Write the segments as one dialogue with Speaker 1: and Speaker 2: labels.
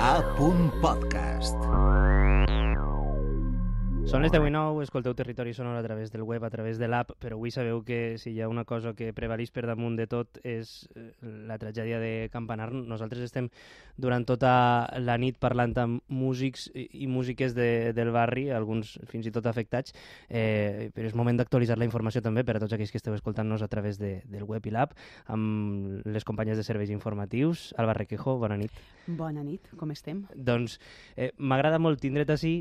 Speaker 1: A.podcast.
Speaker 2: Són les 10 i 9, escolteu Territori Sonor a través del web, a través de l'app, però avui sabeu que si hi ha una cosa que prevalís per damunt de tot és eh, la tragèdia de Campanar. Nosaltres estem durant tota la nit parlant amb músics i músiques de, del barri, alguns fins i tot afectats, eh, però és moment d'actualitzar la informació també per a tots aquells que esteu escoltant-nos a través de, del web i l'app, amb les companyes de serveis informatius. Alba Requejo, bona nit.
Speaker 3: Bona nit, com estem?
Speaker 2: Doncs eh, m'agrada molt tindre't així,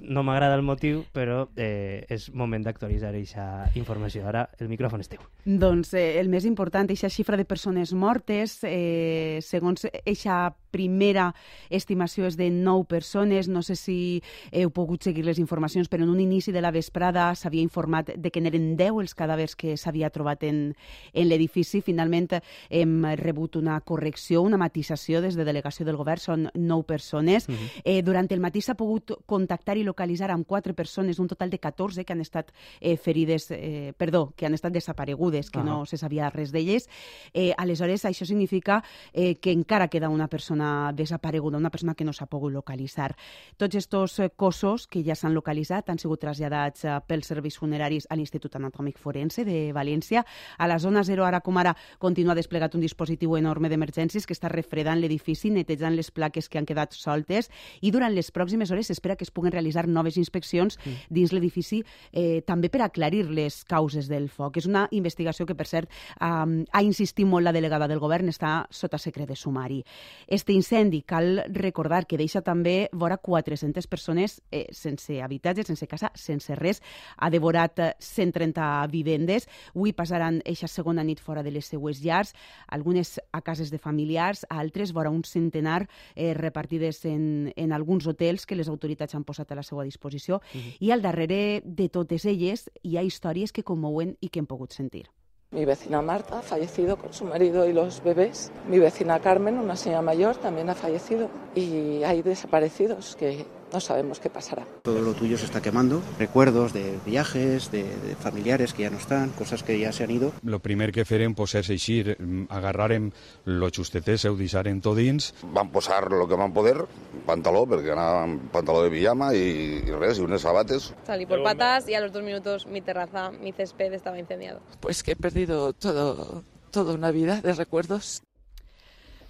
Speaker 2: no m'agrada el motiu, però eh, és moment d'actualitzar aquesta informació. Ara el micròfon és teu.
Speaker 3: Doncs eh, el més important, aquesta xifra de persones mortes, eh, segons aquesta primera estimació és de 9 persones, no sé si heu pogut seguir les informacions, però en un inici de la vesprada s'havia informat de que n'eren 10 els cadàvers que s'havia trobat en, en l'edifici. Finalment hem rebut una correcció, una matisació des de delegació del govern, són 9 persones. Uh -huh. eh, durant el matí s'ha pogut contactar i localitzar amb 4 persones, un total de 14 que han estat eh, ferides, eh, perdó, que han estat desaparegudes, que uh -huh. no se sabia res d'elles. Eh, aleshores, això significa eh, que encara queda una persona desapareguda, una persona que no s'ha pogut localitzar. Tots aquests cossos que ja s'han localitzat han sigut traslladats eh, pels serveis funeraris a l'Institut Anatòmic Forense de València. A la zona 0, ara com ara, continua desplegat un dispositiu enorme d'emergències que està refredant l'edifici, netejant les plaques que han quedat soltes i durant les pròximes hores s'espera que es puguen realitzar noves inspeccions mm. dins l'edifici eh, també per aclarir les causes del foc. És una investigació que, per cert, eh, ha insistit molt la delegada del govern, està sota secret de sumari. Este incendi, cal recordar que deixa també vora 400 persones eh, sense habitatge, sense casa, sense res. Ha devorat 130 eh, vivendes. Avui passaran eixa segona nit fora de les seues llars, algunes a cases de familiars, altres vora un centenar eh, repartides en, en alguns hotels que les autoritats han posat a la seva disposició. Uh -huh. I al darrere de totes elles hi ha històries que commouen i que hem pogut sentir.
Speaker 4: Mi vecina Marta ha fallecido con su marido y los bebés. Mi vecina Carmen, una señora mayor, también ha fallecido. Y hay desaparecidos que no sabemos qué pasará.
Speaker 5: Todo lo tuyo se está quemando, recuerdos de viajes, de, de familiares que ya no están, cosas que ya se han ido.
Speaker 6: Lo primer que farem pues, és eixir, agarrarem lo xustetés, ho deixarem tot dins.
Speaker 7: Van posar lo que van poder, pantaló, perquè anàvem pantaló de pijama i, i res, i unes sabates.
Speaker 8: Salí por patas y a los dos minutos mi terraza, mi césped estaba incendiado.
Speaker 9: Pues que he perdido todo, toda una vida de recuerdos.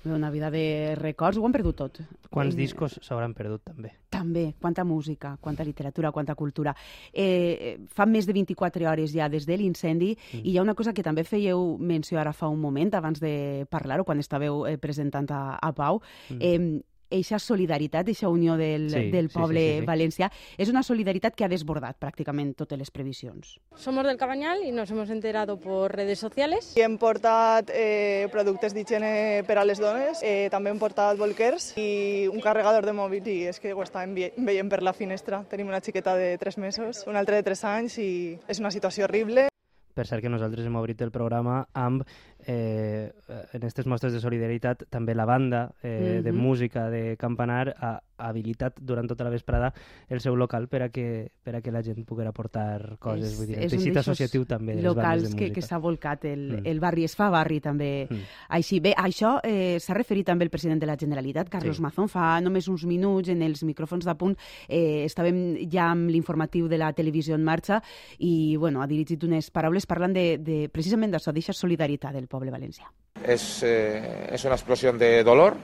Speaker 3: Una vida de records, ho han perdut tot.
Speaker 2: Quants eh, discos s'hauran perdut, també?
Speaker 3: També, quanta música, quanta literatura, quanta cultura. Eh, fa més de 24 hores ja des de l'incendi mm. i hi ha una cosa que també fèieu menció ara fa un moment, abans de parlar-ho, quan estàveu eh, presentant a, a Pau. Mm. Eh, eixa solidaritat, eixa unió del, sí, del poble sí, sí, sí, sí. valencià, és una solidaritat que ha desbordat pràcticament totes les previsions.
Speaker 8: Somos del Cabanyal y nos hemos enterado por redes sociales.
Speaker 10: I hem portat eh, productes d'higiene per a les dones, eh, també hem portat bolquers i un carregador de mòbil i és que ho estàvem veient per la finestra. Tenim una xiqueta de 3 mesos, una altra de 3 anys i és una situació horrible.
Speaker 2: Per cert que nosaltres hem obrit el programa amb eh, en aquestes mostres de solidaritat també la banda eh, mm -hmm. de música de Campanar ha habilitat durant tota la vesprada el seu local per a que, per a que la gent poguera portar coses. És, vull dir, el teixit associatiu també de les
Speaker 3: locals
Speaker 2: de
Speaker 3: que, que s'ha volcat el, mm. el barri, es fa barri també. Mm. Així, bé, això eh, s'ha referit també el president de la Generalitat, Carlos sí. Mazón, fa només uns minuts en els micròfons de punt eh, estàvem ja amb l'informatiu de la televisió en marxa i bueno, ha dirigit unes paraules parlant de, de precisament d'això, d'aquesta solidaritat del poble
Speaker 11: Es, eh, es una explosión de dolor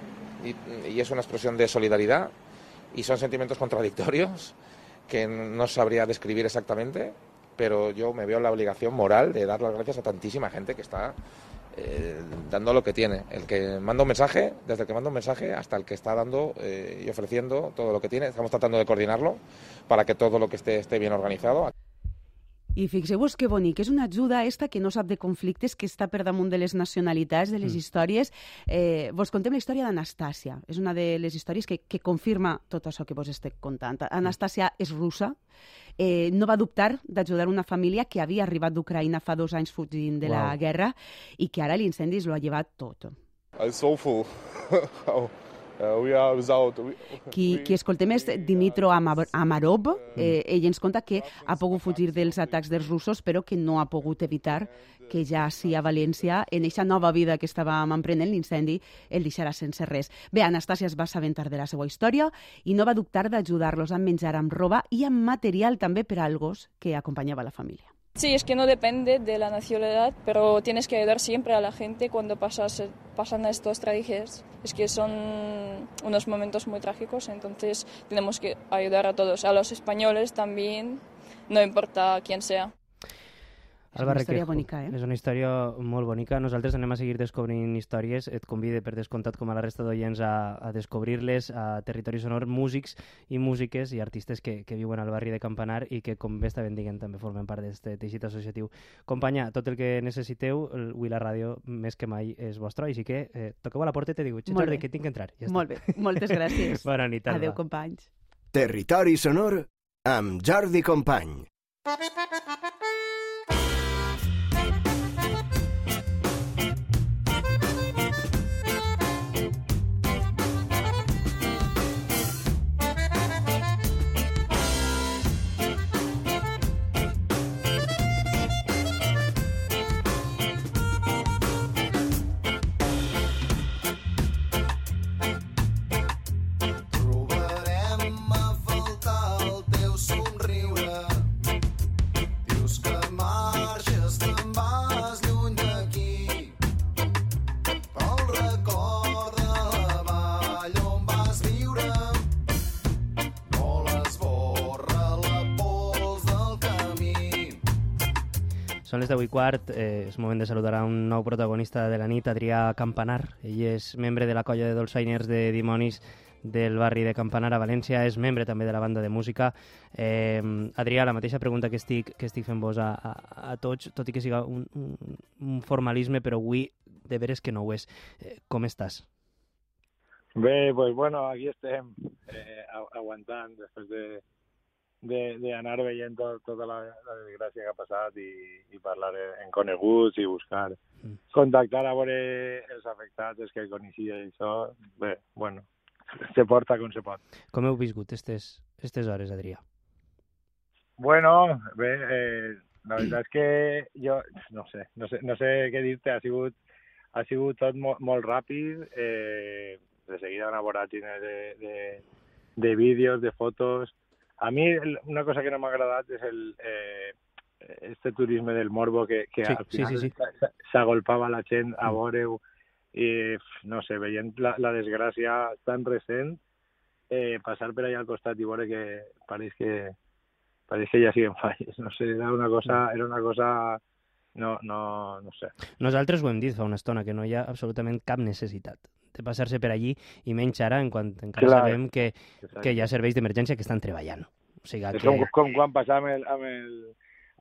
Speaker 11: y, y, es una explosión de solidaridad y son sentimientos contradictorios que no sabría describir exactamente, pero yo me veo la obligación moral de dar las gracias a tantísima gente que está eh, dando lo que tiene. El que manda un mensaje, desde el que manda un mensaje hasta el que está dando eh, y ofreciendo todo lo que tiene. Estamos tratando de coordinarlo para que todo lo que esté esté bien organizado.
Speaker 3: I fixeu-vos que bonic, és una ajuda esta que no sap de conflictes, que està per damunt de les nacionalitats, de les mm. històries. Eh, vos contem la història d'Anastàcia. És una de les històries que, que confirma tot això que vos estic contant. Anastàcia és russa, eh, no va dubtar d'ajudar una família que havia arribat d'Ucraïna fa dos anys fugint de wow. la guerra i que ara l'incendi lo ha llevat tot.
Speaker 12: It's awful how,
Speaker 3: Qui, qui escoltem és Dimitro Ama- Amarov. Eh, ell ens conta que ha pogut fugir dels atacs dels russos, però que no ha pogut evitar que ja sí a València, en eixa nova vida que estàvem emprenent, l'incendi el deixarà sense res. Bé, Anastàcia es va assabentar de la seva història i no va dubtar d'ajudar-los amb menjar, amb roba i amb material també per al gos que acompanyava la família.
Speaker 1: Sí, es que no depende de la nacionalidad, pero tienes que ayudar siempre a la gente cuando pasas, pasan estos tragedias. Es que son unos momentos muy trágicos, entonces tenemos que ayudar a todos, a los españoles también, no importa quién sea.
Speaker 3: És una història bonica, eh?
Speaker 2: És una història molt bonica. Nosaltres anem a seguir descobrint històries. Et convide, per descomptat, com a la resta d'oients, a, a descobrir-les a Territori Sonor, músics i músiques i artistes que, que viuen al barri de Campanar i que, com bé està ben diguen, també formen part d'aquest teixit associatiu. Companya, tot el que necessiteu, el- avui la ràdio més que mai és vostra, així que eh, toqueu a la porta i te diu, "Xe,
Speaker 3: Molt
Speaker 2: Jordi,
Speaker 3: bé.
Speaker 2: que tinc que entrar. Ja
Speaker 3: Molt bé, moltes gràcies.
Speaker 2: Bona nit, Alba.
Speaker 3: Adéu, companys.
Speaker 12: Territori sonor amb Jordi Company.
Speaker 2: Són les 10 i quart, eh, és moment de saludar a un nou protagonista de la nit, Adrià Campanar. Ell és membre de la colla de dolçainers de dimonis del barri de Campanar a València, és membre també de la banda de música. Eh, Adrià, la mateixa pregunta que estic, que estic fent vos a, a, a tots, tot i que siga un, un, un formalisme, però avui de veres que no ho és. Eh, com estàs?
Speaker 13: Bé, pues bueno, aquí estem eh, agu- aguantant després de de- d'anar de, veient tot, tota la, la desgràcia que ha passat i, i parlar en coneguts i buscar contactar a veure els afectats, els que coneixia i això. Bé, bueno, se porta com se pot.
Speaker 2: Com heu viscut estes, estes hores, Adrià?
Speaker 13: Bueno, bé, eh, la veritat és que jo no sé, no sé, no sé què dir-te, ha sigut, ha sigut tot molt, molt ràpid, eh, de seguida una voràgine de, de, de vídeos, de fotos. A el- una cosa que no m'ha agradat és el, eh, este turisme del morbo que, que
Speaker 2: Sí,
Speaker 13: al final
Speaker 2: sí, sí.
Speaker 13: s'a- s'agolpava la gent a
Speaker 2: Mm.
Speaker 13: veure-ho i, no sé, veient la, la desgràcia tan recent, eh, passar per allà al costat i veure que pareix que pareix que ja siguen falles, no sé, era una cosa, era una cosa no, no, no sé.
Speaker 2: Nosaltres ho hem dit fa una estona, que no hi ha absolutament cap necessitat de passar-se per allí, i menys ara, en quan encara
Speaker 13: Clar.
Speaker 2: sabem que,
Speaker 13: Exacte.
Speaker 2: que hi ha serveis d'emergència que estan treballant. O sigui
Speaker 13: És
Speaker 2: que...
Speaker 13: com, com quan passava amb el, amb el,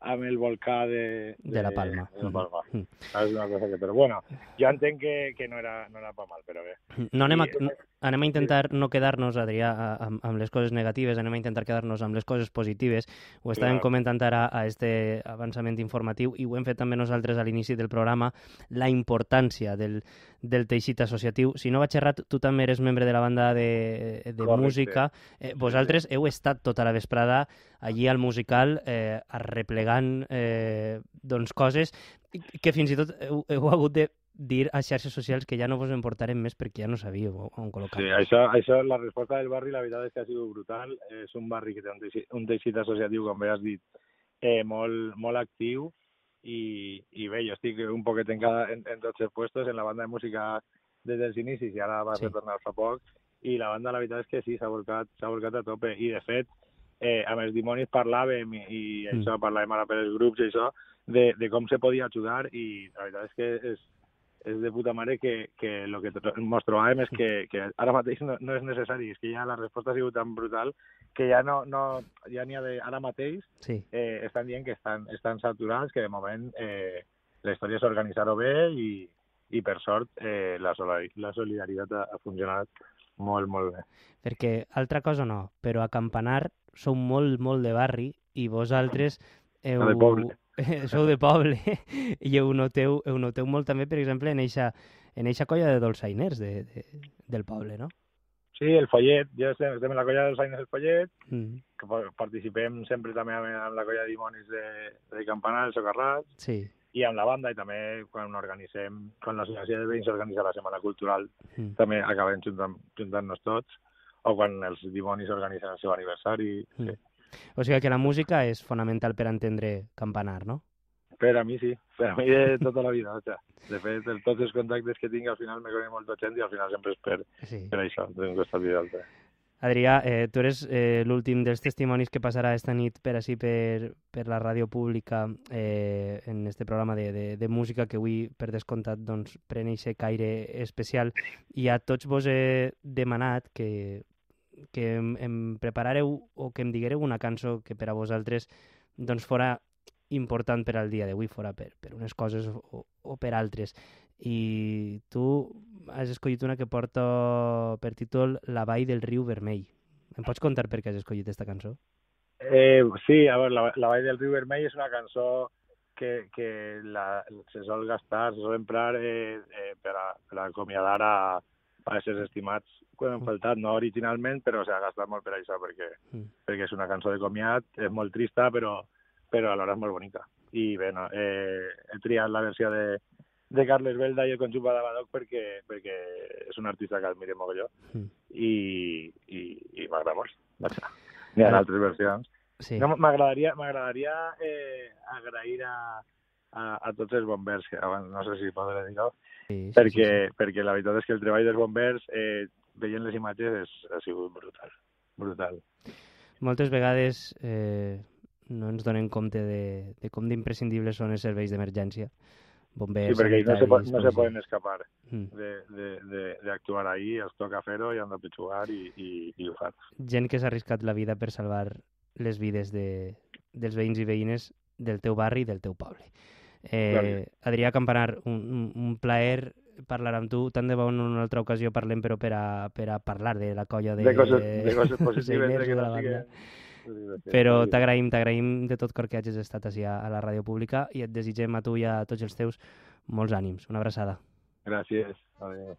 Speaker 13: amb el volcà de,
Speaker 2: De La Palma.
Speaker 13: De la Palma.
Speaker 2: Mm.
Speaker 13: És una cosa que, però bueno, jo entenc que, que no era, no era pa mal, però bé.
Speaker 2: No anem a,
Speaker 13: I-
Speaker 2: no- anem a intentar no quedar-nos, Adrià, amb, amb les coses negatives, anem a intentar quedar-nos amb les coses positives. Ho estàvem
Speaker 13: Clar.
Speaker 2: comentant ara a este avançament informatiu i ho hem fet també nosaltres a l'inici del programa, la importància del, del teixit associatiu. Si no vaig errat, tu també eres membre de la banda de, de
Speaker 13: Correcte.
Speaker 2: música. Eh, vosaltres heu estat tota la vesprada allí al musical eh, arreplegant eh, doncs, coses que fins i tot heu, heu hagut de dir a xarxes socials que ja no vos en portarem més perquè ja no sabíeu on col·locar.
Speaker 13: Sí, això, això, la resposta del barri, la veritat és que ha sigut brutal. És un barri que té un teixit, un teixit associatiu, com bé has dit, eh, molt, molt actiu i, i bé, jo estic un poquet en, cada, en, en tots els puestos, en la banda de música des dels inicis i ara va
Speaker 2: Sí.
Speaker 13: retornar fa poc i la banda la veritat és que sí, s'ha volcat, volcat a tope i de fet eh, amb els dimonis parlàvem i, i
Speaker 2: Mm.
Speaker 13: això parlàvem ara per els grups i això de, de com se podia ajudar i la veritat és que és, és de puta mare que, que el que mos trobàvem és que, que ara mateix no, no és necessari, és que ja la resposta ha sigut tan brutal que ja no, no ja n'hi ha de, ara mateix
Speaker 2: Sí.
Speaker 13: eh, estan dient que estan, estan saturats, que de moment eh, la història és organitzar-ho bé i, i per sort eh, la, la solidaritat ha, ha funcionat molt, molt bé.
Speaker 2: Perquè altra cosa no, però a Campanar sou molt, molt de barri i vosaltres heu...
Speaker 13: De poble.
Speaker 2: sou de poble i ho noteu, ho noteu molt també, per exemple, en eixa, en eixa colla de dolçainers de, de, del poble, no?
Speaker 13: Sí, el follet, jo estem, estem en la colla dels Aines del Follet,
Speaker 2: Mm.
Speaker 13: que pa- participem sempre també amb, amb la colla de dimonis de, de Campanar, el Socarrat,
Speaker 2: Sí.
Speaker 13: I amb la banda, i també quan organitzem, quan l'associació de veïns organitza la Setmana Cultural,
Speaker 2: Mm.
Speaker 13: també acabem juntant, juntant-nos tots, o quan els dimonis organitzen el seu aniversari.
Speaker 2: Mm.
Speaker 13: Sí.
Speaker 2: O sigui que la música és fonamental per entendre Campanar, no?
Speaker 13: Per a mi sí, per a mi de tota la vida. O sea, de fet, de tots els contactes que tinc al final me conec molta gent i al final sempre és per,
Speaker 2: Sí.
Speaker 13: per això, d'un costat i de l'altre.
Speaker 2: Adrià, eh, tu eres eh, l'últim dels testimonis que passarà esta nit per així per, per la ràdio pública eh, en este programa de, de, de música que avui, per descomptat, doncs, pren eixe caire especial. I a tots vos he demanat que, que em, em preparareu o que em diguereu una cançó que per a vosaltres doncs, fora important per al dia d'avui, fora per, per unes coses o, o per altres. I tu has escollit una que porta per títol La vall del riu vermell. Em pots contar per què has escollit aquesta cançó?
Speaker 13: Eh, sí, a veure, la, la Vall del Riu Vermell és una cançó que, que la, se sol gastar, se sol emprar eh, eh, per, a, per a acomiadar a, a éssers estimats quan han faltat, no originalment, però s'ha gastat molt per això, perquè,
Speaker 2: Mm.
Speaker 13: perquè és una cançó de comiat, és molt trista, però, però alhora és molt bonica. I bé, no, eh, he triat la versió de, de Carles Belda i el conjunt Badabadoc perquè, perquè és un artista que admire mogolló
Speaker 2: Mm.
Speaker 13: i, i, i m'agrada molt. N'hi ha
Speaker 2: Ara-
Speaker 13: altres versions.
Speaker 2: Sí.
Speaker 13: No, m'agradaria m'agradaria eh, agrair a, a, a tots els bombers, que abans no sé si podré dir-ho,
Speaker 2: Sí, sí,
Speaker 13: perquè,
Speaker 2: sí, sí.
Speaker 13: perquè la veritat és que el treball dels bombers, eh, veient les imatges, és, ha sigut brutal. Brutal.
Speaker 2: Moltes vegades eh, no ens donem compte de, de com d'imprescindibles són els serveis d'emergència. Bombers,
Speaker 13: Sí, perquè no se, po- no se poden escapar
Speaker 2: Mm.
Speaker 13: de- de- de- d'actuar ahí, els toca fer-ho i han de pitjugar i, i, i ho fan.
Speaker 2: Gent que s'ha arriscat la vida per salvar les vides de, dels veïns i veïnes del teu barri i del teu poble. Eh,
Speaker 13: Gràcies.
Speaker 2: Adrià Campanar, un, un, un plaer parlar amb tu. Tant de bo en una altra ocasió parlem, però per a, per a parlar de la colla de,
Speaker 13: De coses- de coses positives,
Speaker 2: Seiners
Speaker 13: de que
Speaker 2: de
Speaker 13: no
Speaker 2: la banda.
Speaker 13: siguin-
Speaker 2: Però t'agraïm, t'agraïm de tot cor que hagis estat així a, a la ràdio pública i et desitgem a tu i a tots els teus molts ànims. Una abraçada.
Speaker 13: Gràcies. Adéu.